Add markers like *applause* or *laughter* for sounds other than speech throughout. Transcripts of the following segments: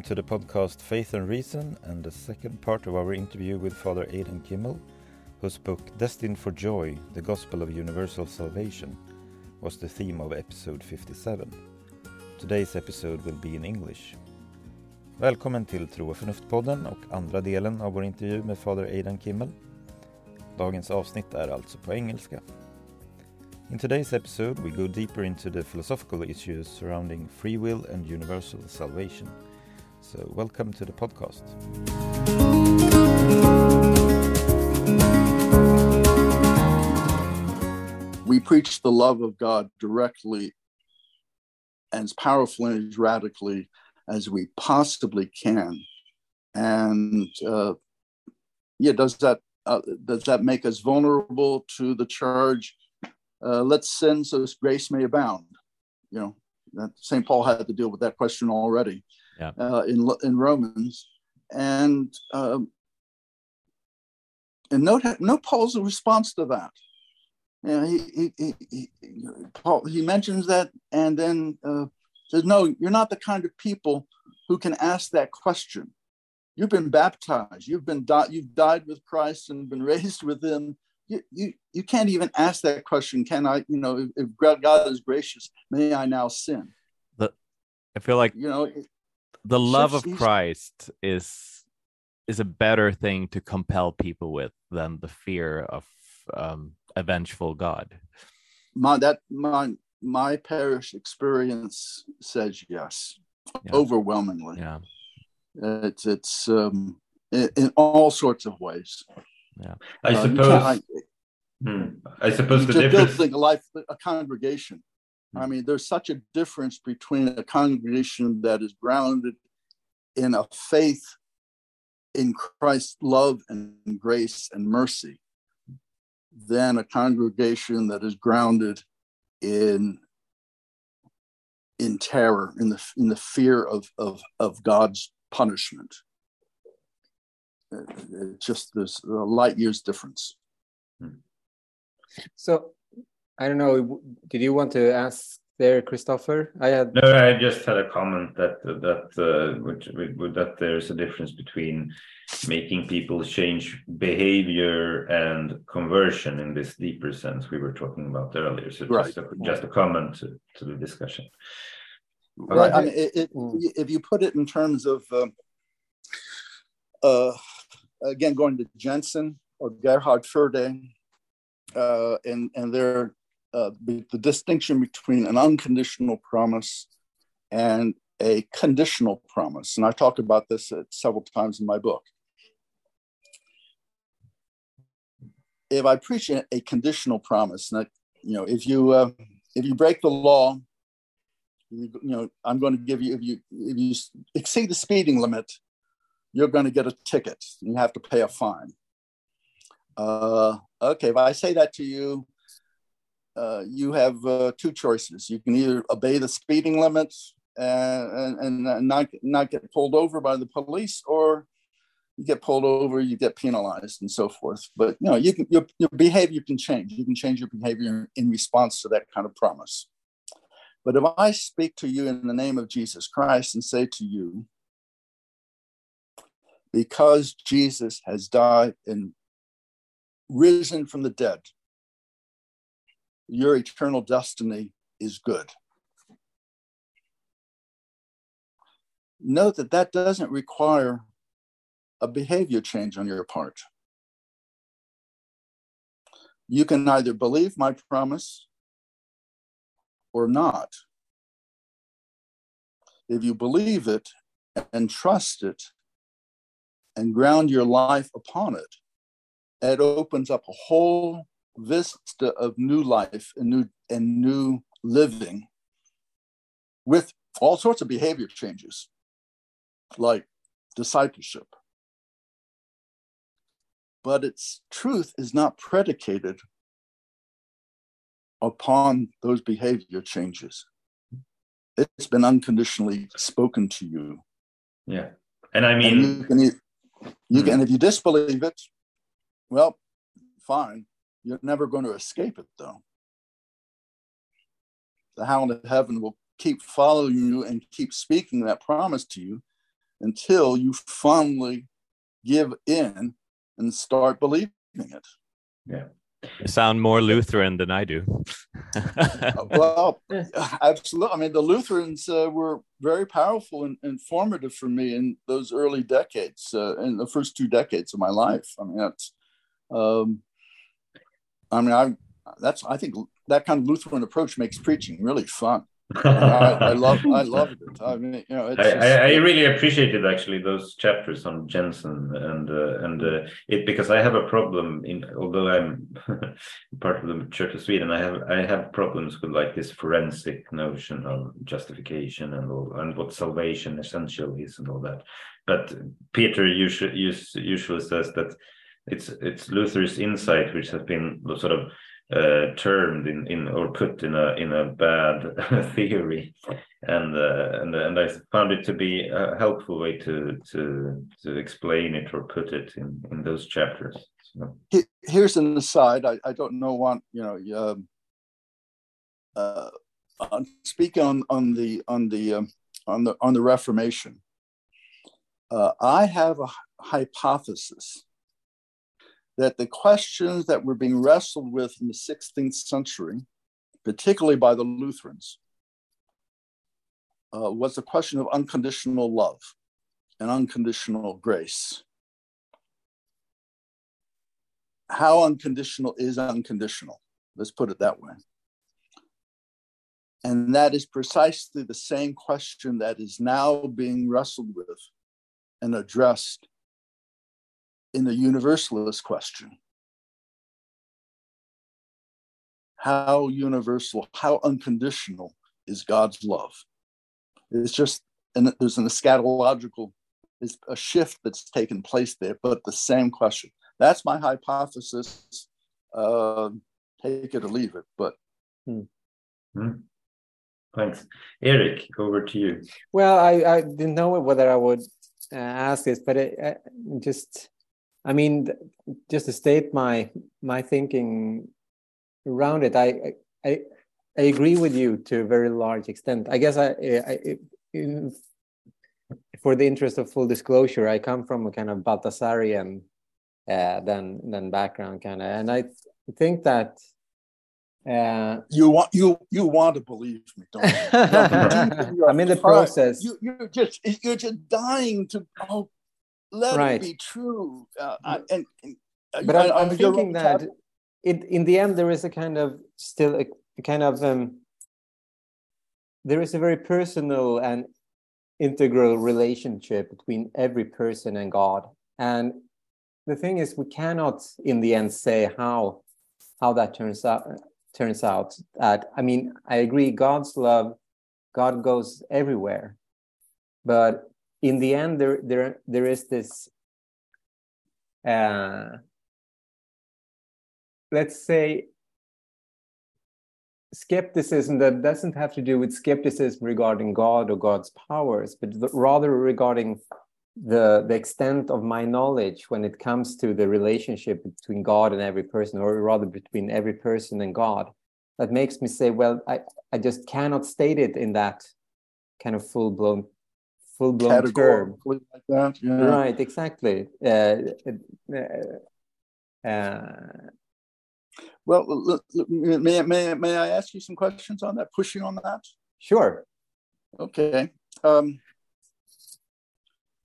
Welcome to the podcast Faith and Reason and the second part of our interview with Father Aidan Kimmel, whose book Destined for Joy The Gospel of Universal Salvation was the theme of episode 57. Today's episode will be in English. Välkommen till Tro och förnuft-podden och andra delen av vår intervju med Fader Aidan Kimmel. Dagens avsnitt är alltså på engelska. In today's episode, we go deeper into the philosophical issues surrounding free will and universal salvation. So, welcome to the podcast. We preach the love of God directly and as powerfully and as radically as we possibly can. And uh, yeah, does that uh, does that make us vulnerable to the charge? Uh, let's sin so grace may abound. You know, that St. Paul had to deal with that question already yeah. uh, in in Romans, and um, and note note Paul's response to that. You know, he, he, he, he, Paul, he mentions that and then uh, says, No, you're not the kind of people who can ask that question. You've been baptized, you've been di- you've died with Christ and been *laughs* raised with him. You, you, you can't even ask that question. Can I, you know, if, if God is gracious, may I now sin? The, I feel like You know, it- the love of Christ is is a better thing to compel people with than the fear of um, a vengeful God. my that my my parish experience says yes, Yeah. overwhelmingly. Yeah, It's it's um, in, in all sorts of ways. Yeah, I Uh, suppose. I- Hmm. I suppose the just difference. building a life, a congregation. I hmm. mean, there's such a difference between a congregation that is grounded in a faith in Christ's love and grace and mercy than a congregation that is grounded in in terror, in the in the fear of of, of God's punishment. It's just there's a light years difference. Hmm. So, I don't know. Did you want to ask there, Christopher? I had. No, I just had a comment that that uh, which, which, that there's a difference between making people change behavior and conversion in this deeper sense we were talking about earlier. So just a, just a comment to, to the discussion. Right. I mean, it, it, Mm. if you put it in terms of, um, uh, again, going to Jenson or Gerhard Forde, uh, and and their uh, the, distinction between an unconditional promise and a conditional promise, and I talk about this uh, several times in my book. If I preach a, conditional promise, that you know, if you uh, if you break the law, you, you know, I'm going to give you if you if you exceed the speeding limit, you're going to get a ticket. and You have to pay a fine. Uh, okay, if I say that to you, uh, you have uh, two choices. You can either obey the speeding limits and, and, and not not get pulled over by the police, or you get pulled over, you get penalized, and so forth. But you know, you can your, your behavior can change. You can change your behavior in response to that kind of promise. But if I speak to you in the name of Jesus Christ and say to you, because Jesus has died and risen from the dead, your eternal destiny is good. Note that that doesn't require a behavior change on your part. You can either believe my promise or not. If you believe it and trust it and ground your life upon it, it opens up a whole vista of new life and new and new living with all sorts of behavior changes like discipleship. But its truth is not predicated upon those behavior changes. It's been unconditionally spoken to you. Yeah, and I and mean, you can you can hmm. and if you disbelieve it well fine you're never going to escape it though the hound of heaven will keep following you and keep speaking that promise to you until you finally give in and start believing it. Yeah. You sound more Lutheran than I do. well, *laughs* absolutely. I mean, the Lutherans uh, were very powerful and informative for me in those early decades, uh, in the first two decades of my life. I mean, that's, um, I mean, I that's I think that kind of Lutheran approach makes preaching really fun. *laughs* I, I, love I loved it. I mean, you know, I, just, I, I, really appreciated actually those chapters on Jenson and uh, and uh, it because I have a problem in although I'm *laughs* part of the Church of Sweden, I have I have problems with like this forensic notion of justification and all, and what salvation essentially is and all that. But Peter usually usually says that it's it's Luther's insight which has been sort of uh, termed in, in or put in a in a bad *laughs* theory, and uh, and and I found it to be a helpful way to to to explain it or put it in in those chapters. So. Here's an aside. I, I don't know what you know. Um, uh, on, speaking on on the on the um, on the on the Reformation, uh, I have a hypothesis that the questions that were being wrestled with in the 16th century, particularly by the Lutherans, uh, was the question of unconditional love and unconditional grace. How unconditional is unconditional? Let's put it that way. And that is precisely the same question that is now being wrestled with and addressed in the universalist question. How universal, how unconditional is God's love? It's just, and there's an eschatological, it's a shift that's taken place there, but the same question. That's my hypothesis. Uh, take it or leave it, but. Hmm. Hmm. Thanks. Eric, over to you. Well, I, I didn't know whether I would uh, ask this, but it, uh, just I mean, just to state my my thinking around it, I I I agree with you to a very large extent. I guess I, I in, for the interest of full disclosure, I come from a kind of Balthasarian uh, then then background kind of, and I think that uh, you want you you want to believe me, don't you? *laughs* *laughs* I'm in the process. You, you're just you're just dying to oh let right. it be true. Uh, I, and, and, uh, but I, I'm, thinking that it, in the end, there is a kind of still a, a kind of um, there is a very personal and integral relationship between every person and God. And the thing is, we cannot, in the end, say how how that turns out. Turns out that I mean, I agree. God's love, God goes everywhere, but in the end there there there is this uh, let's say skepticism that doesn't have to do with skepticism regarding God or God's powers, but rather regarding the the extent of my knowledge when it comes to the relationship between God and every person, or rather between every person and God. That makes me say, well, I, I just cannot state it in that kind of full blown full blown term. Like that. Yeah. Right, exactly. Uh, uh, uh, well, may, may, may I ask you some questions on that, pushing on that? Sure. Okay. Um,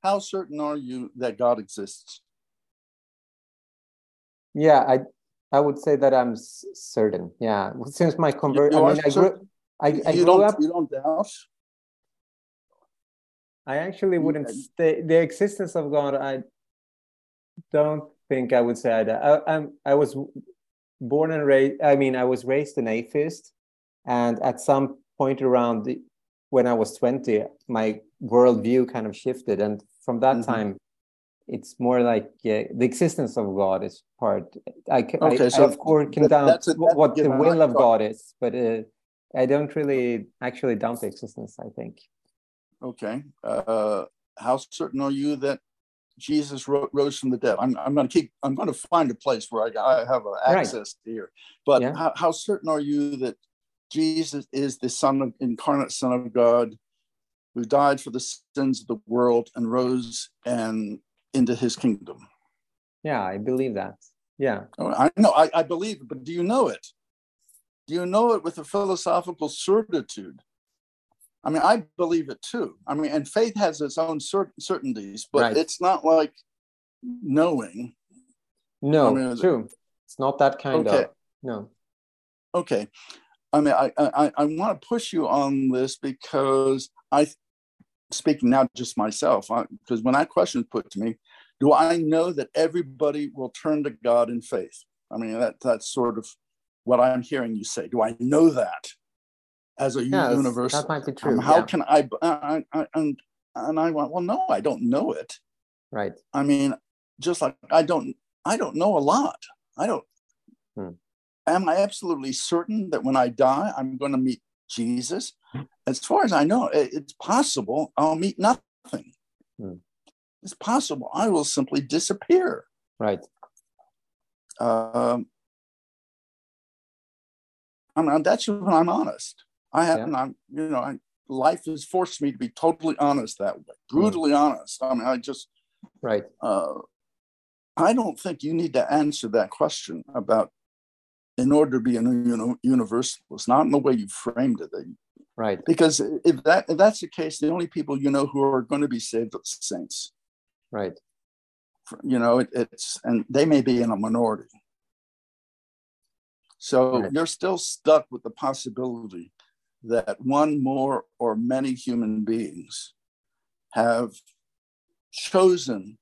how certain are you that God exists? Yeah, I I would say that I'm certain. Yeah, since my conversion, I mean, I grew, I, I you grew up. You don't doubt. I actually wouldn't say the existence of God. I don't think I would say I, I, I'm, I was born and raised. I mean, I was raised an atheist, and at some point around the, when I was twenty, my worldview kind of shifted, and from that mm-hmm. time, it's more like the existence of God is part. I, okay, I, so I of course can doubt that's a, that's what the will of God is, but uh, I don't really actually doubt the existence. I think. Okay. Uh, how certain are you that Jesus ro- rose from the dead? I'm, I'm going to keep, I'm going to find a place where I, I have access right. here. But yeah. how, how certain are you that Jesus is the Son of incarnate Son of God who died for the sins of the world and rose and into his kingdom. Yeah, I believe that. Yeah. Oh, I know, I, I believe it, but do you know it? Do you know it with a philosophical certitude? I mean, I believe it too. I mean, and faith has its own cert- certainties, but Right. it's not like knowing. No, I mean, true. It's not that kind Okay. of. No. Okay. I mean, I, I, I want to push you on this because I, speaking now just myself, because when that question is put to me, do I know that everybody will turn to God in faith? I mean, that that's sort of what I'm hearing you say. Do I know that as a Yeah, that's- universal? that might be true. Um, how yeah. can I, I, I? And and I went, well, no, I don't know it. Right. I mean, just like I don't, I don't know a lot. I don't. Hmm. Am I absolutely certain that when I die, I'm going to meet Jesus? As far as I know, it- it's possible I'll meet nothing. Hmm. It's possible I will simply disappear. Right. Um, I mean, that's when I'm honest. I have, Yeah. I'm, you know, I, life has forced me to be totally honest that way, brutally honest. I mean, I just, Right. uh, I don't think you need to answer that question about in order to be a uni- universalist, not in the way you framed it. that- Right. Because if that if that's the case, the only people you know who are going to be saved are the saints. Right. You know, it, it's and they may be in a minority. So Right. you're still stuck with the possibility that one more or many human beings have chosen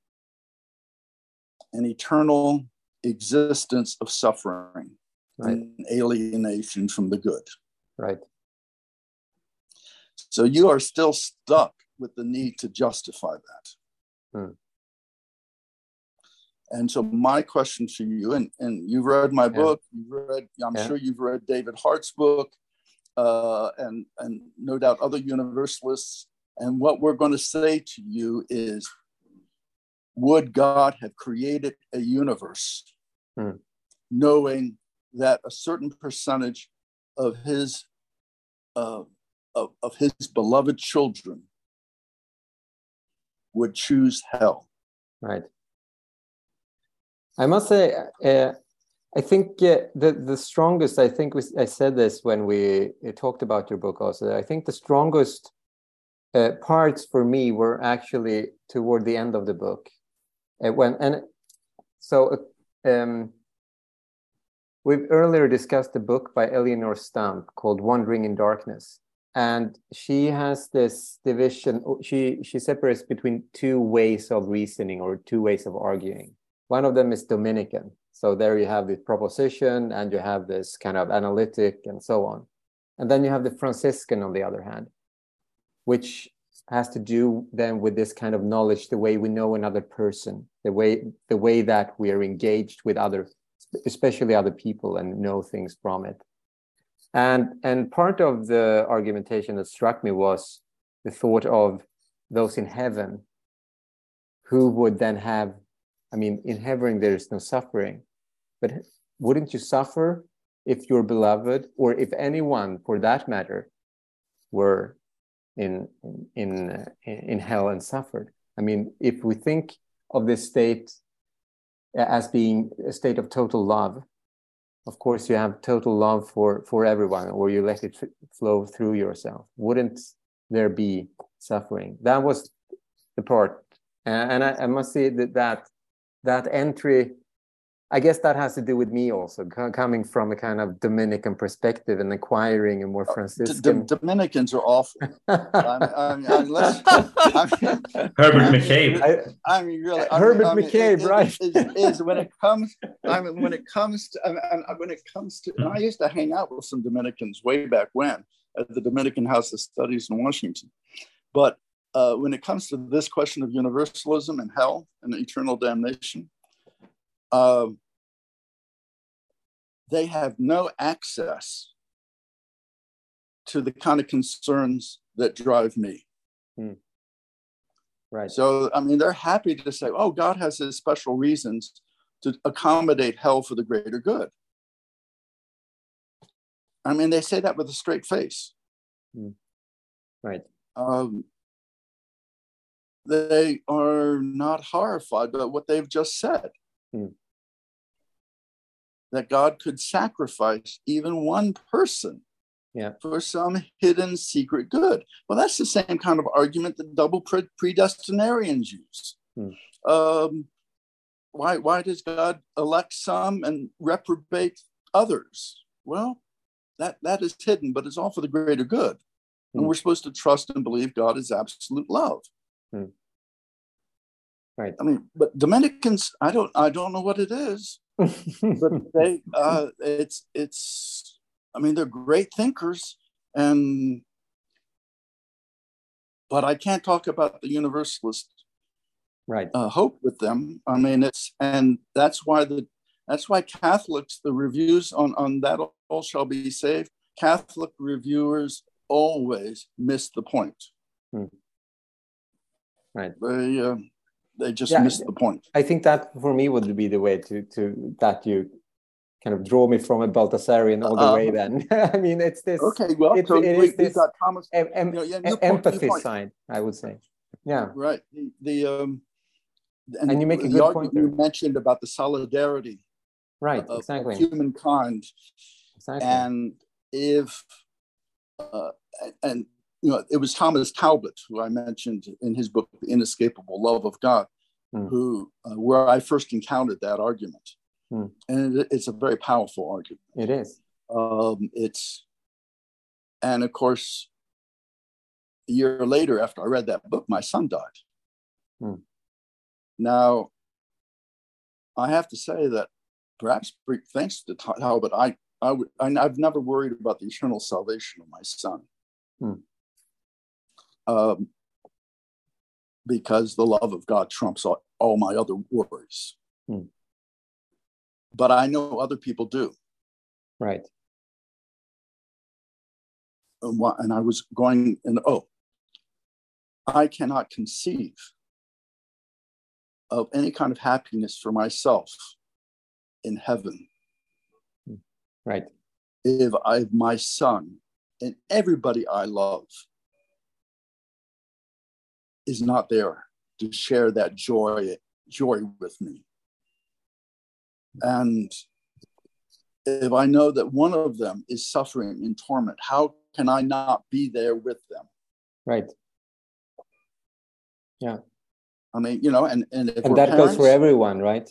an eternal existence of suffering Right. and alienation from the good. Right. So you are still stuck with the need to justify that. Hmm. And so my question to you, and, and you've read my book, you've read, I'm Yeah. sure you've read David Hart's book, uh, and, and no doubt other universalists. And what we're going to say to you is, would God have created a universe Hmm. knowing that a certain percentage of his uh, of, of his beloved children would choose hell. Right. I must say, uh, I think uh, the the strongest. I think we, I said this when we uh, talked about your book. Also, I think the strongest uh, parts for me were actually toward the end of the book, uh, when and so uh, um, we've earlier discussed a book by Eleonore Stump called "Wandering in Darkness," and she has this division. She she separates between two ways of reasoning or two ways of arguing. One of them is Dominican. So there you have the proposition and you have this kind of analytic and so on. And then you have the Franciscan on the other hand, which has to do then with this kind of knowledge, the way we know another person, the way the way that we are engaged with other, especially other people and know things from it. And and part of the argumentation that struck me was the thought of those in heaven who would then have I mean, in heaven there is no suffering, but wouldn't you suffer if your beloved, or if anyone, for that matter, were in in in hell and suffered? I mean, if we think of this state as being a state of total love, of course you have total love for for everyone, or you let it flow through yourself. Wouldn't there be suffering? That was the part, and I, I must say that that that entry i guess that has to do with me also coming from a kind of dominican perspective and acquiring a more oh, D- franciscan D- Dominicans are awful. *laughs* I mean, I mean, unless, *laughs* I mean, Herbert McCabe. I- I mean, really, Herbert mean, I mean, McCabe, it- it- right. Is, is when it comes, I mean, when it comes to, I mean, and when it comes to, and I used to hang out with some Dominicans way back when at the Dominican House of Studies in Washington. But uh, when it comes to this question of universalism and hell and eternal damnation, um, they have no access to the kind of concerns that drive me. right So, I mean, they're happy to say, oh, God has his special reasons to accommodate hell for the greater good. I mean, they say that with a straight face. right Um, they are not horrified by what they've just said. Hmm. That God could sacrifice even one person Yeah. for some hidden secret good. Well, that's the same kind of argument that double pre- predestinarians use. Hmm. Um, why, why does God elect some and reprobate others? Well, that, that is hidden, but it's all for the greater good. And Hmm. we're supposed to trust and believe God is absolute love. Hmm. Right. I mean, but Dominicans, I don't, I don't know what it is, but *laughs* they, uh, it's, it's, I mean, they're great thinkers, and, but I can't talk about the universalist right. uh, hope with them. I mean, it's, and that's why the, that's why Catholics, the reviews on on that all shall be saved. Catholic reviewers always miss the point. Hmm. Right. They, uh, they just Yeah. miss the point. I think that for me would be the way to to that you kind of draw me from a Balthasarian all the Uh, way. Then *laughs* I mean, it's this Okay, well, It- so it we, is this- got Thomas. em- em- You know, yeah, empathy side, I would say. Yeah. Right. The, the um, And you make a good point. You mentioned about the solidarity Right. of, of Exactly. humankind, Exactly. and if uh, and you know it was Thomas Talbott who I mentioned in his book The Inescapable Love of God, Hmm. who uh, where I first encountered that argument, Hmm. and it, it's a very powerful argument. it is. Um, it's and of course a year later after I read that book, my son died. Hmm. Now, I have to say that perhaps thanks to Talbott, I I would I, I've never worried about the eternal salvation of my son. Hmm. Um, because the love of God trumps all, all my other worries. Hmm. But I know other people do. Right. and, wha- and I was going and oh, I cannot conceive of any kind of happiness for myself in heaven Right. if I my son and everybody I love is not there to share that joy joy with me. And if I know that one of them is suffering in torment, how can I not be there with them? Right. Yeah. I mean, you know, and and if And that goes for everyone, right?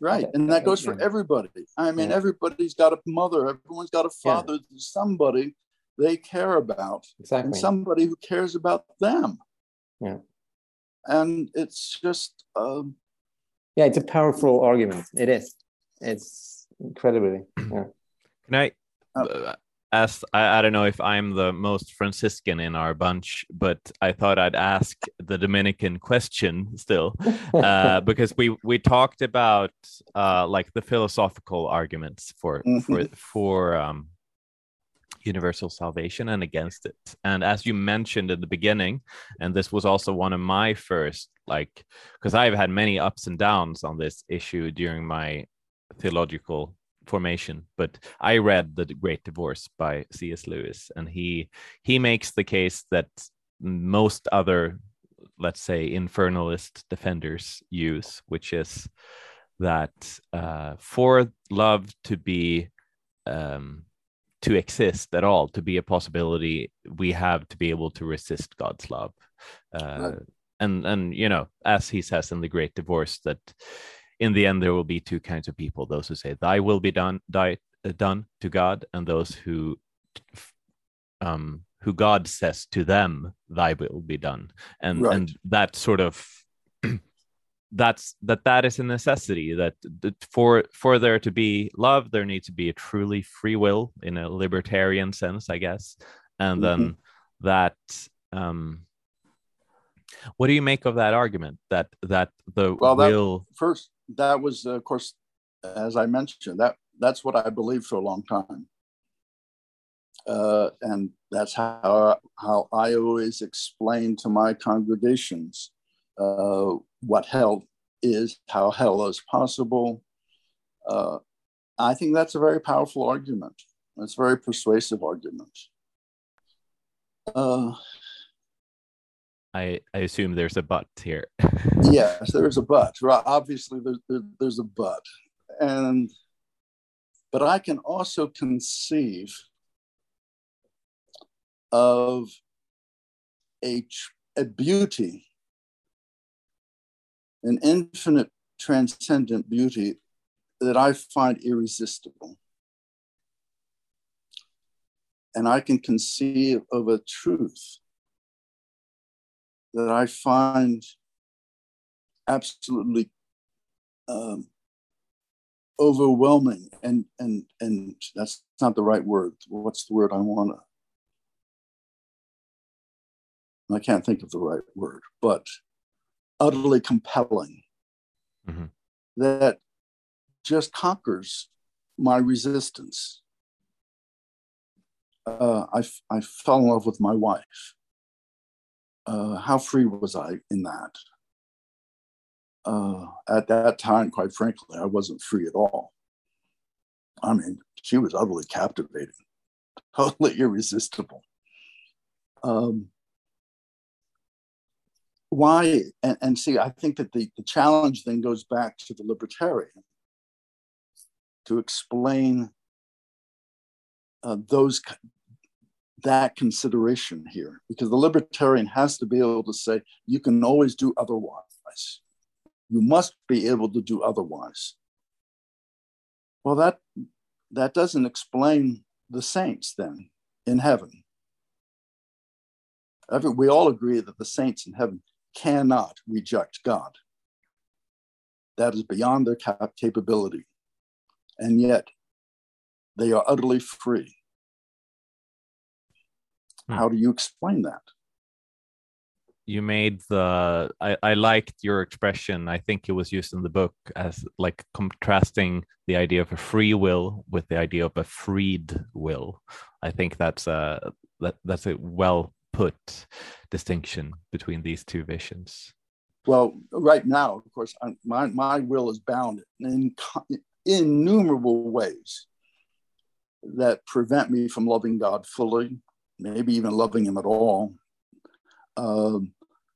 right, and that goes for everybody. I mean, Yeah. everybody's got a mother, everyone's got a father, there's somebody they care about, and Exactly. somebody who cares about them. Yeah. And it's just, um, Yeah, it's a powerful argument. It is. It's incredibly. Yeah. Can I Oh. uh, ask? I, I don't know if I'm the most Franciscan in our bunch, but I thought I'd ask the Dominican question still, *laughs* uh, because we we talked about uh, like the philosophical arguments for for for um, universal salvation and against it. And as you mentioned in the beginning, and this was also one of my first like because I've had many ups and downs on this issue during my theological formation but i read the great divorce by cs lewis and he he makes the case that most other let's say infernalist defenders use which is that uh, for love to be um, to exist at all to be a possibility we have to be able to resist god's love uh, Right. and and you know as he says in the great divorce that in the end there will be two kinds of people those who say thy will be done uh, done to god and those who um who god says to them thy will be done and Right. and that sort of that's that that is a necessity that, that for for there to be love there needs to be a truly free will in a libertarian sense i guess. And then that um what do you make of that argument? That that the Well, that- will first, that was, uh, of course, as I mentioned, that that's what I believed for a long time. Uh, and that's how, how I always explain to my congregations uh, what hell is, how hell is possible. Uh, I think that's a very powerful argument. It's a very persuasive argument. Uh, I, I assume there's a but here. *laughs* yes, there's a but. Obviously, there's, there's a but. And, but I can also conceive of a, a beauty, an infinite transcendent beauty that I find irresistible. And I can conceive of a truth that I find absolutely um, overwhelming and and and that's not the right word what's the word i want to i can't think of the right word but utterly compelling mm-hmm. that just conquers my resistance uh, I, I fell in love with my wife uh, how free was I in that? Uh, at that time, quite frankly, I wasn't free at all. I mean, she was utterly captivating, *laughs* totally irresistible. Um, why? And, and, see, I think that the, the challenge then goes back to the libertarian to explain uh, those that consideration here because the libertarian has to be able to say you can always do otherwise you must be able to do otherwise well that that doesn't explain the saints then in heaven Every, we all agree that the saints in heaven cannot reject god that is beyond their cap- capability and yet they are utterly free Hmm. How do you explain that? You made the I, I liked your expression. I think it was used in the book as like contrasting the idea of a free will with the idea of a freed will. I think that's a that that's a well put distinction between these two visions. Well, right now, of course, my my will is bound in innumerable ways that prevent me from loving God fully, maybe even loving him at all, uh,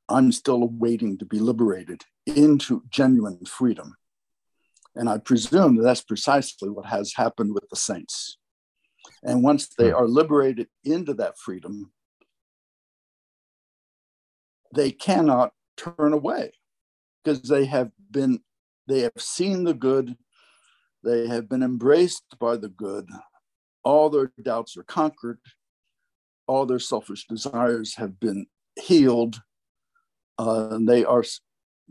I'm still waiting to be liberated into genuine freedom. And I presume that that's precisely what has happened with the saints. And once they hmm. are liberated into that freedom, they cannot turn away because they have been, they have seen the good, they have been embraced by the good, all their doubts are conquered, all their selfish desires have been healed uh, and they are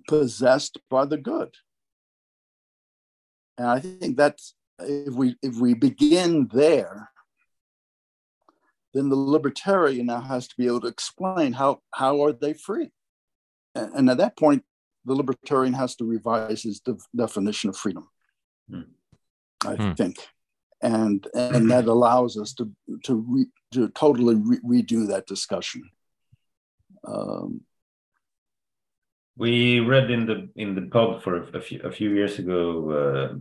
possessed by the good. And i think that's if we if we begin there then the libertarian now has to be able to explain how how are they free and, and at that point the libertarian has to revise his de- definition of freedom mm. i mm. think and and that *clears throat* allows us to to re, to totally re- redo that discussion. Um, we read in the in the pod for a few a few years ago uh,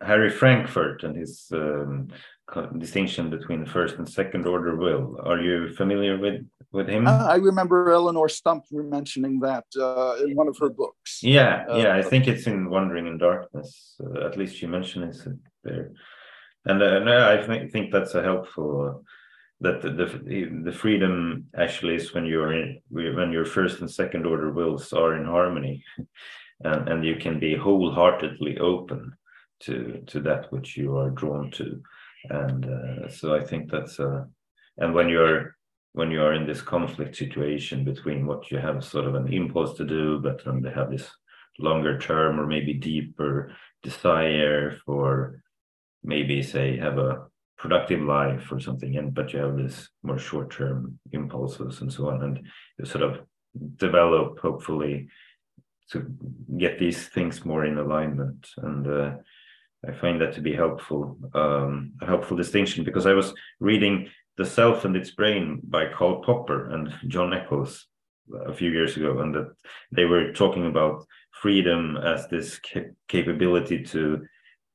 Harry Frankfurt and his um, distinction between first and second order will. Are you familiar with with him? Uh, I remember Eleonore Stump mentioning that uh, in one of her books. Yeah, yeah, I uh, think it's in Wandering in Darkness. Uh, at least she mentions it there and uh, I think think that's a helpful that the, the, the freedom actually is when you're in when your first and second order wills are in harmony, and and you can be wholeheartedly open to to that which you are drawn to, and uh, so I think that's uh, and when you're when you are in this conflict situation between what you have sort of an impulse to do, but then they have this longer term or maybe deeper desire for maybe say have a productive life or something and but you have this more short-term impulses and so on and you sort of develop hopefully to get these things more in alignment. And uh, i find that to be helpful um, a helpful distinction because i was reading the self and its brain by karl popper and john eccles a few years ago and that they were talking about freedom as this ca- capability to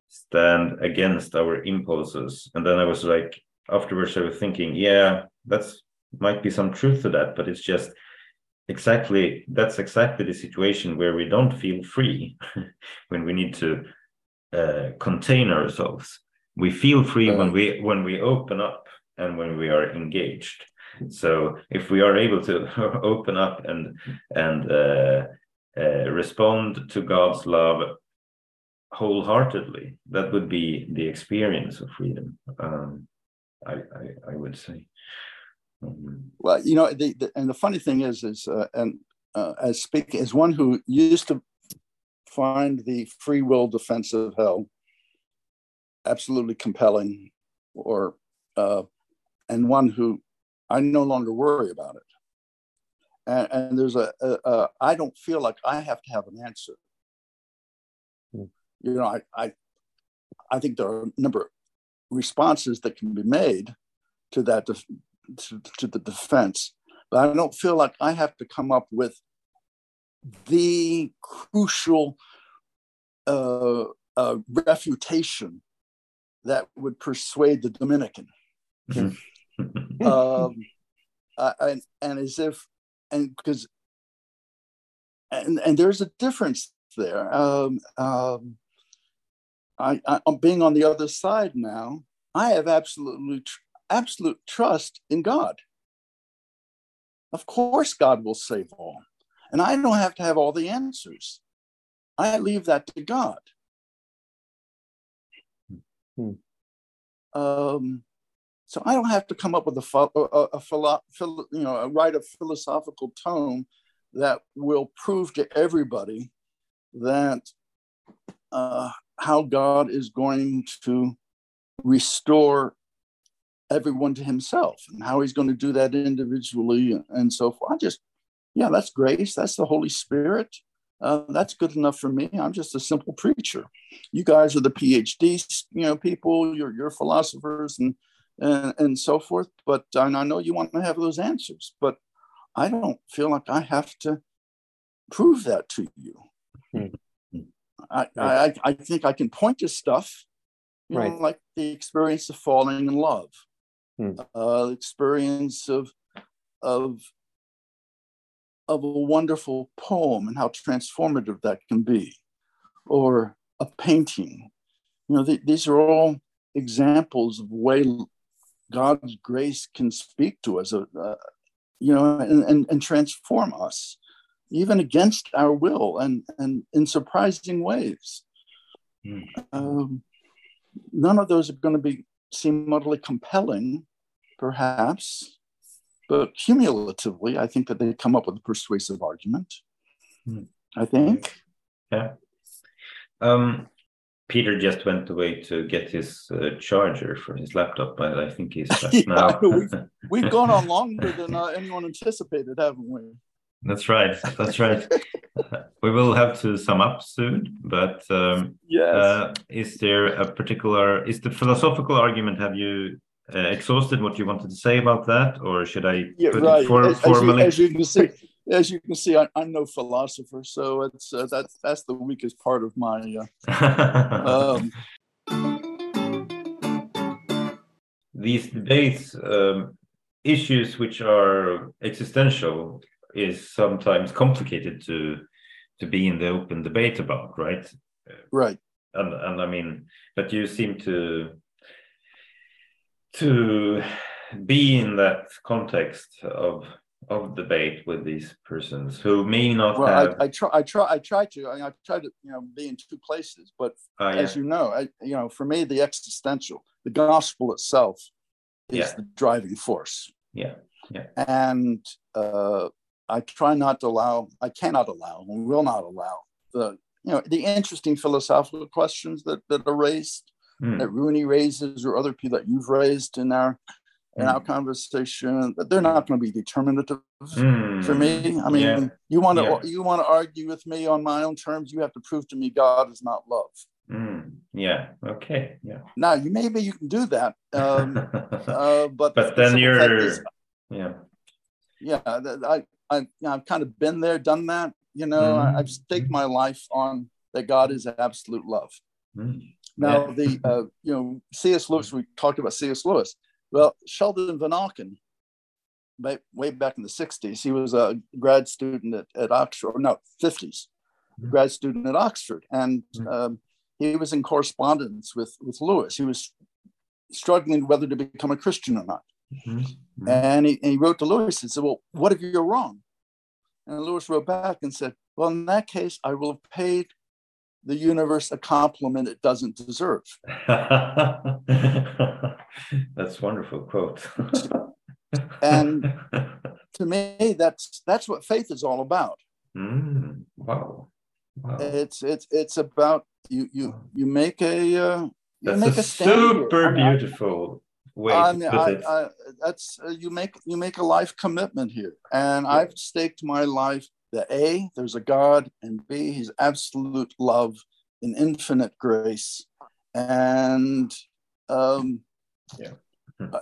stand against our impulses. And then i was like afterwards i was thinking yeah that's might be some truth to that but it's just exactly that's exactly the situation where we don't feel free *laughs* when we need to uh, contain ourselves. We feel free when we when we open up and when we are engaged. So if we are able to *laughs* open up and and uh, uh, respond to god's love wholeheartedly that would be the experience of freedom um, I, I, I would say. Um, well you know the, the, and the funny thing is is uh, and uh, as speaking as one who used to find the free will defense of hell absolutely compelling or uh, and one who I no longer worry about it. And, and there's a, a, a I don't feel like I have to have an answer. Hmm. You know, I, I I think there are a number of responses that can be made to that to, to the defense, but I don't feel like I have to come up with the crucial uh, uh, refutation that would persuade the Dominican. *laughs* um, and, and as if, and because, and, and there's a difference there. Um, um, I, I, am being on the other side now. I have absolutely, tr- absolute trust in God. Of course, God will save all. And I don't have to have all the answers. I leave that to God. Hmm. Um, so I don't have to come up with a, a, a philo, you know, a write a philosophical tome that will prove to everybody that uh, how God is going to restore everyone to himself and how he's going to do that individually and so forth. I just, yeah, that's grace. That's the Holy Spirit. Uh, that's good enough for me. I'm just a simple preacher. You guys are the PhDs, you know, people. You're you're philosophers and and, and so forth. But and I know you want to have those answers, but I don't feel like I have to prove that to you. Hmm. I, I I think I can point to stuff, you right. know, like the experience of falling in love, hmm. uh, experience of of of a wonderful poem and how transformative that can be, or a painting. You know, th- these are all examples of way God's grace can speak to us, uh, you know, and, and, and transform us, even against our will and, and in surprising ways. Mm. Um, none of those are going to be seem utterly compelling, perhaps, but cumulatively, I think that they come up with a persuasive argument. Hmm. I think. Yeah. Um, Peter just went away to get his uh, charger for his laptop, but I think he's back *laughs* yeah, now. we've, we've, *laughs* gone on longer than uh, anyone anticipated, haven't we? That's right. That's right. *laughs* we will have to sum up soon, but um, yes. Uh, is there a particular? Is the philosophical argument? Have you uh, exhausted what you wanted to say about that, or should I yeah, put right. it for, as, formally? As you, as you, can see, as you can see, I, am no philosopher, so it's uh, that's that's the weakest part of my. Uh, um... *laughs* These debates, um, issues which are existential, is sometimes complicated to to be in the open debate about, right? Right. And and I mean, but you seem to to be in that context of of debate with these persons who may not well, have. I, I try. I try. I try to. I, I try to. You know, be in two places. But uh, yeah. as you know, I, you know, for me, the existential, the gospel itself, is yeah. the driving force. Yeah. Yeah. And uh, I try not to allow. I cannot allow, and will not allow the you know the interesting philosophical questions that that are raised mm. that Rooney raises or other people that you've raised in our in mm. our conversation that they're not going to be determinative mm. for me. I mean, yeah. you want to yeah. you want to argue with me on my own terms. You have to prove to me God is not love. Mm. Yeah. Okay. Yeah. Now you maybe you can do that, um, *laughs* uh, but but then you're is, yeah yeah I I I've kind of been there, done that. You know, I, have staked mm-hmm. my life on that God is absolute love. Now, yeah. the *laughs* uh, you know C.S. Lewis. We talked about C.S. Lewis. Well, Sheldon Vanauken way back in the 60s. He was a grad student at, at Oxford, no, 50s, mm-hmm. grad student at Oxford. And mm-hmm. um, he was in correspondence with, with Lewis. He was struggling whether to become a Christian or not. Mm-hmm. mm-hmm. And, he, and he wrote to Lewis and said, Well, what if you're wrong? And Lewis wrote back and said, Well, in that case, I will have paid the universe a compliment it doesn't deserve. *laughs* That's wonderful quote. *laughs* and to me, that's that's what faith is all about. Mm, wow. wow. It's it's it's about you you you make a uh, you that's make a, a super beautiful way I mean, I, I, that's uh, you make you make a life commitment here, and yeah. I've staked my life that A, there's a God, and B, He's absolute love and infinite grace. And um, yeah.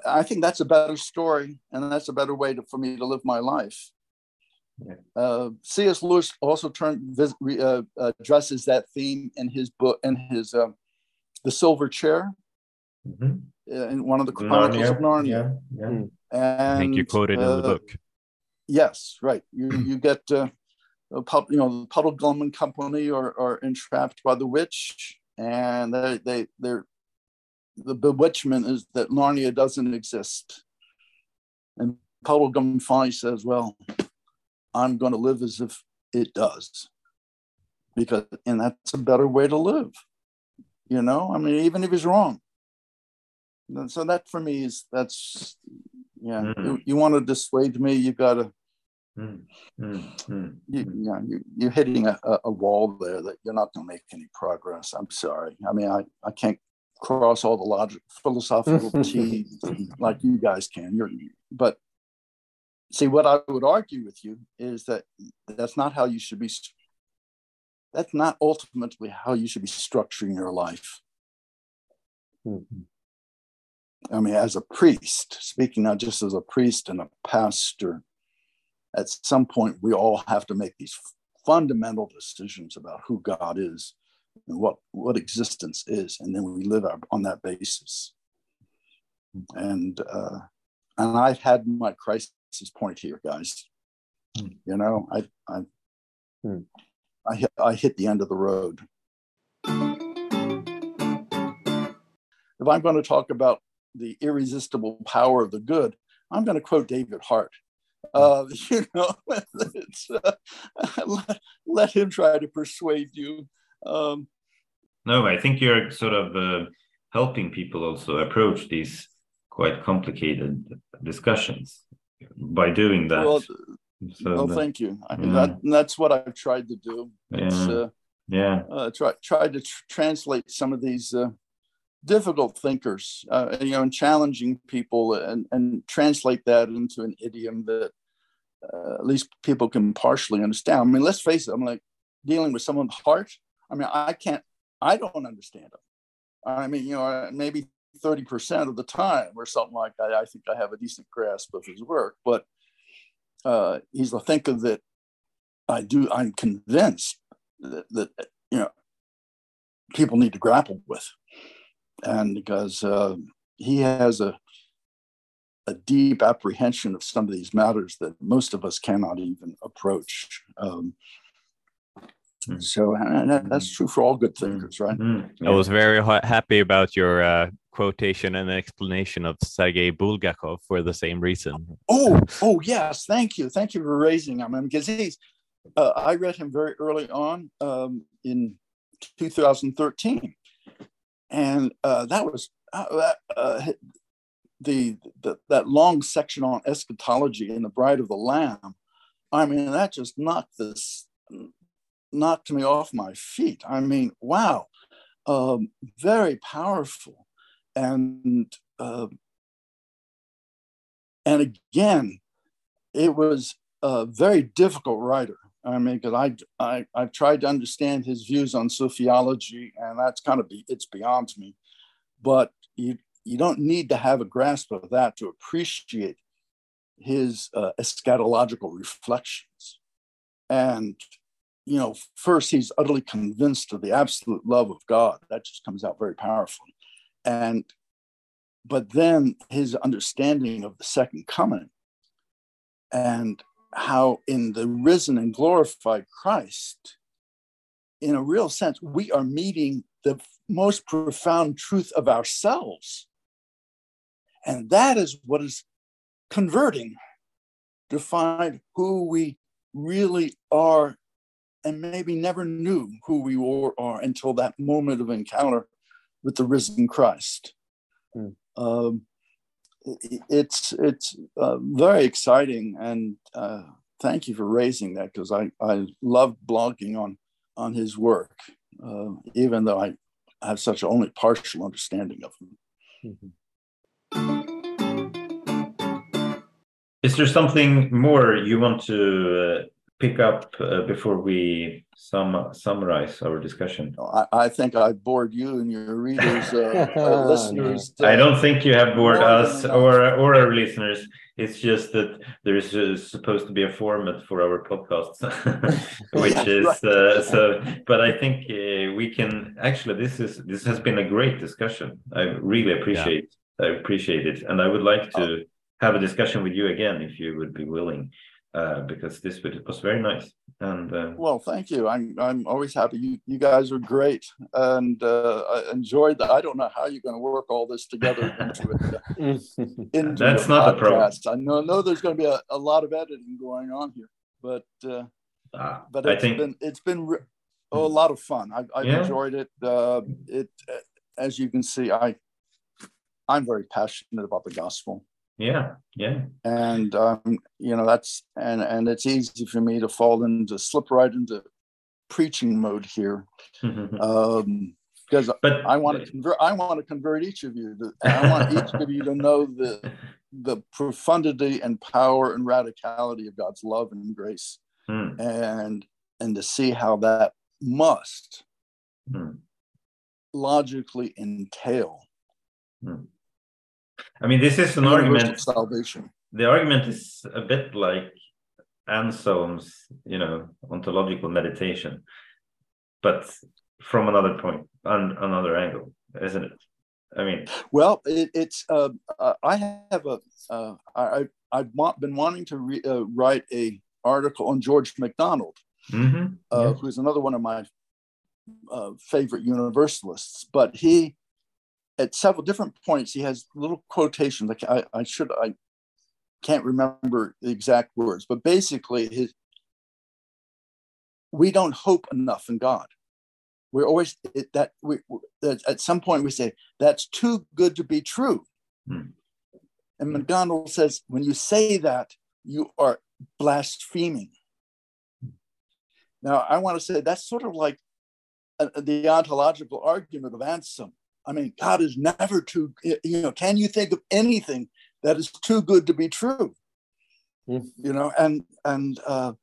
I think that's a better story, and that's a better way to, for me to live my life. Yeah. Uh, C.S. Lewis also turned uh, addresses that theme in his book, in his uh, The Silver Chair, mm-hmm. in one of the Chronicles Narnia. of Narnia. Yeah. yeah. And, I think you quoted in the uh, book. Yes, right. You you get uh, you know the Puddleglum Company are, are entrapped by the witch, and they they they're the bewitchment is that Narnia doesn't exist. And Puddleglum finally says, "Well, I'm going to live as if it does, because and that's a better way to live." You know, I mean, even if he's wrong. And so that for me is that's yeah. Mm. You, you want to dissuade me, you got to Mm, mm, you, you know, you, you're hitting a, a wall there that you're not going to make any progress. I'm sorry. I mean, I, I can't cross all the logic, philosophical *laughs* T's like you guys can. You're, but see, what I would argue with you is that that's not how you should be. That's not ultimately how you should be structuring your life. Mm-hmm. I mean, as a priest, speaking not just as a priest and a pastor, at some point we all have to make these fundamental decisions about who God is and what what existence is, and then we live on that basis. And uh, and I've had my crisis point here, guys. Hmm. You know, I I hmm. I hit, I hit the end of the road. If I'm going to talk about the irresistible power of the good, I'm going to quote David Hart uh, *laughs* you know, *laughs* uh, *laughs* let, let, him try to persuade you. Um, no, I think you're sort of uh, helping people also approach these quite complicated discussions by doing that. Well, so well thank you. I mean, yeah. that, that's what I've tried to do. It's, yeah. Uh, yeah. Uh, try, tried to tr- translate some of these uh, difficult thinkers, uh, you know, and challenging people and, and translate that into an idiom that uh, at least people can partially understand. I mean, let's face it, I'm like dealing with someone's heart. I mean, I can't, I don't understand them. I mean, you know, maybe 30% of the time or something like that, I think I have a decent grasp of his work, but uh, he's a thinker that I do, I'm convinced that, that you know, people need to grapple with and because uh, he has a a deep apprehension of some of these matters that most of us cannot even approach. Um, hmm. so that, that's true for all good hmm. thinkers, right? Mm-hmm. I was very ha- happy about your uh, quotation and explanation of Sergei Bulgakov for the same reason. Oh, oh yes, thank you, thank you for raising him. because he's. Uh, I read him very early on um, in 2013, and uh, that was uh, uh, the, the, that long section on eschatology in the Bride of the Lamb. I mean, that just knocked this knocked me off my feet. I mean, wow, um, very powerful, and uh, and again, it was a very difficult writer. I mean, because I, I I've tried to understand his views on sophiology, and that's kind of be, it's beyond me. But you you don't need to have a grasp of that to appreciate his uh, eschatological reflections. And you know, first he's utterly convinced of the absolute love of God. That just comes out very powerfully. And but then his understanding of the second coming and how in the risen and glorified Christ, in a real sense, we are meeting the most profound truth of ourselves. And that is what is converting to find who we really are and maybe never knew who we were, are until that moment of encounter with the risen Christ. Mm. Um, it's it's uh, very exciting, and uh, thank you for raising that because I I love blogging on on his work, uh, even though I have such only partial understanding of him. Mm-hmm. Is there something more you want to uh, pick up uh, before we sum summarize our discussion? I, I, think I bored you and your readers, uh, *laughs* uh, listeners. I don't think you have bored us or or our listeners. It's just that there is uh, supposed to be a format for our podcasts, *laughs* which yeah, is right. Uh, so. But I think uh, we can actually. This is this has been a great discussion. I really appreciate. Yeah. I appreciate it, and I would like to oh. have a discussion with you again if you would be willing uh, because this was very nice. And uh, well, thank you. I'm I'm always happy. You you guys are great, and uh, I enjoyed that. I don't know how you're going to work all this together *laughs* into. Uh, *laughs* into That's not a problem. I know know there's going to be a, a lot of editing going on here, but uh, ah, but it's think... been it's been re- oh, a lot of fun. I, I've yeah. enjoyed it. Uh, it as you can see, I I'm very passionate about the gospel yeah yeah and um you know that's and and it's easy for me to fall into slip right into preaching mode here *laughs* um because but, i want to convert i want to convert each of you to, i want each of you to know *laughs* the the profundity and power and radicality of god's love and grace hmm. and and to see how that must hmm. logically entail hmm. I mean, this is an argument. Salvation. The argument is a bit like Anselm's, you know, ontological meditation, but from another point and another angle, isn't it? I mean, well, it, it's. Uh, uh, I have a. Uh, I I've been wanting to re, uh, write a article on George MacDonald, mm-hmm. Uh, yeah. who's another one of my uh, favorite universalists. But he at several different points he has little quotations. Like I, I should i can't remember the exact words but basically his we don't hope enough in god. We're always it, that we at some point we say that's too good to be true. Hmm. and MacDonald says when you say that you are blaspheming. Now i want to say that's sort of like a, the ontological argument of anselm I mean, God is never too, you know, can you think of anything that is too good to be true? Mm. You know, and, and, uh,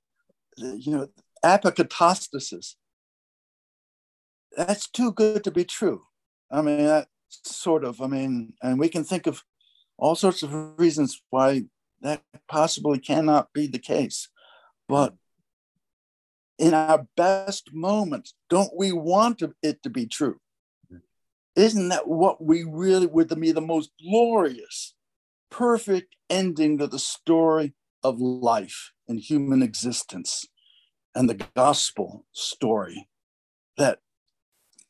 you know, apokatastasis, that's too good to be true. I mean, that sort of, I mean, and we can think of all sorts of reasons why that possibly cannot be the case. But in our best moments, don't we want it to be true? Isn't that what we really would be the most glorious, perfect ending to the story of life and human existence and the gospel story that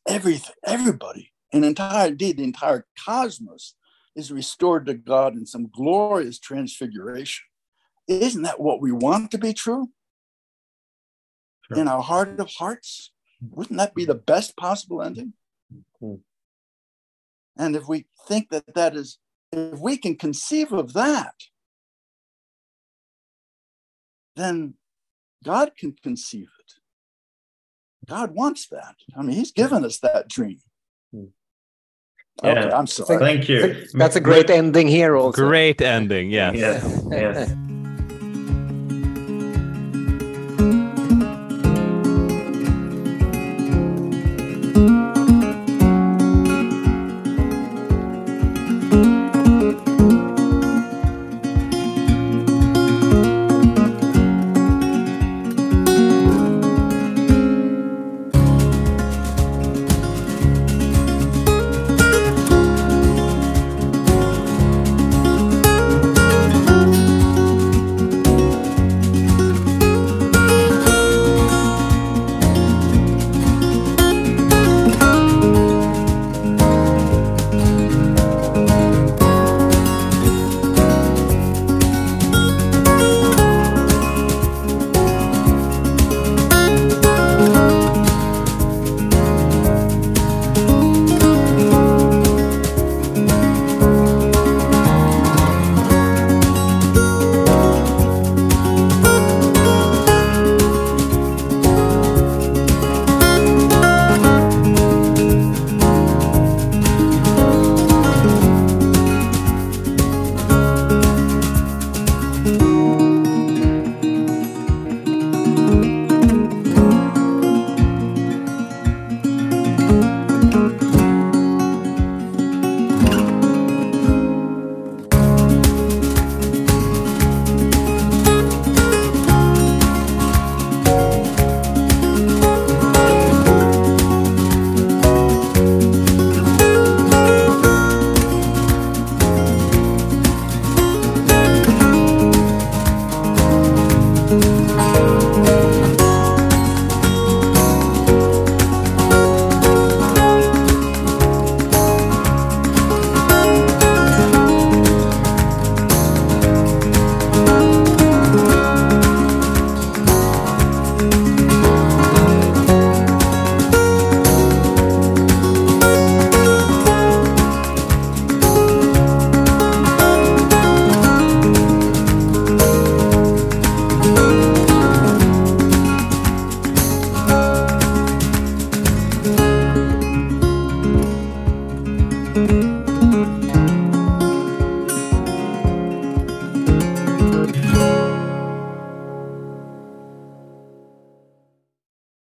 everything, everybody, an entire indeed the entire cosmos is restored to God in some glorious transfiguration. Isn't that what we want to be true? Sure. In our heart of hearts? Wouldn't that be the best possible ending? Mm-hmm. And if we think that that is, if we can conceive of that, then God can conceive it. God wants that. I mean, He's given us that dream. Hmm. Yeah. Okay, I'm sorry. Thank you. That's a great ending here, also. Great ending, yes. Yes. yes.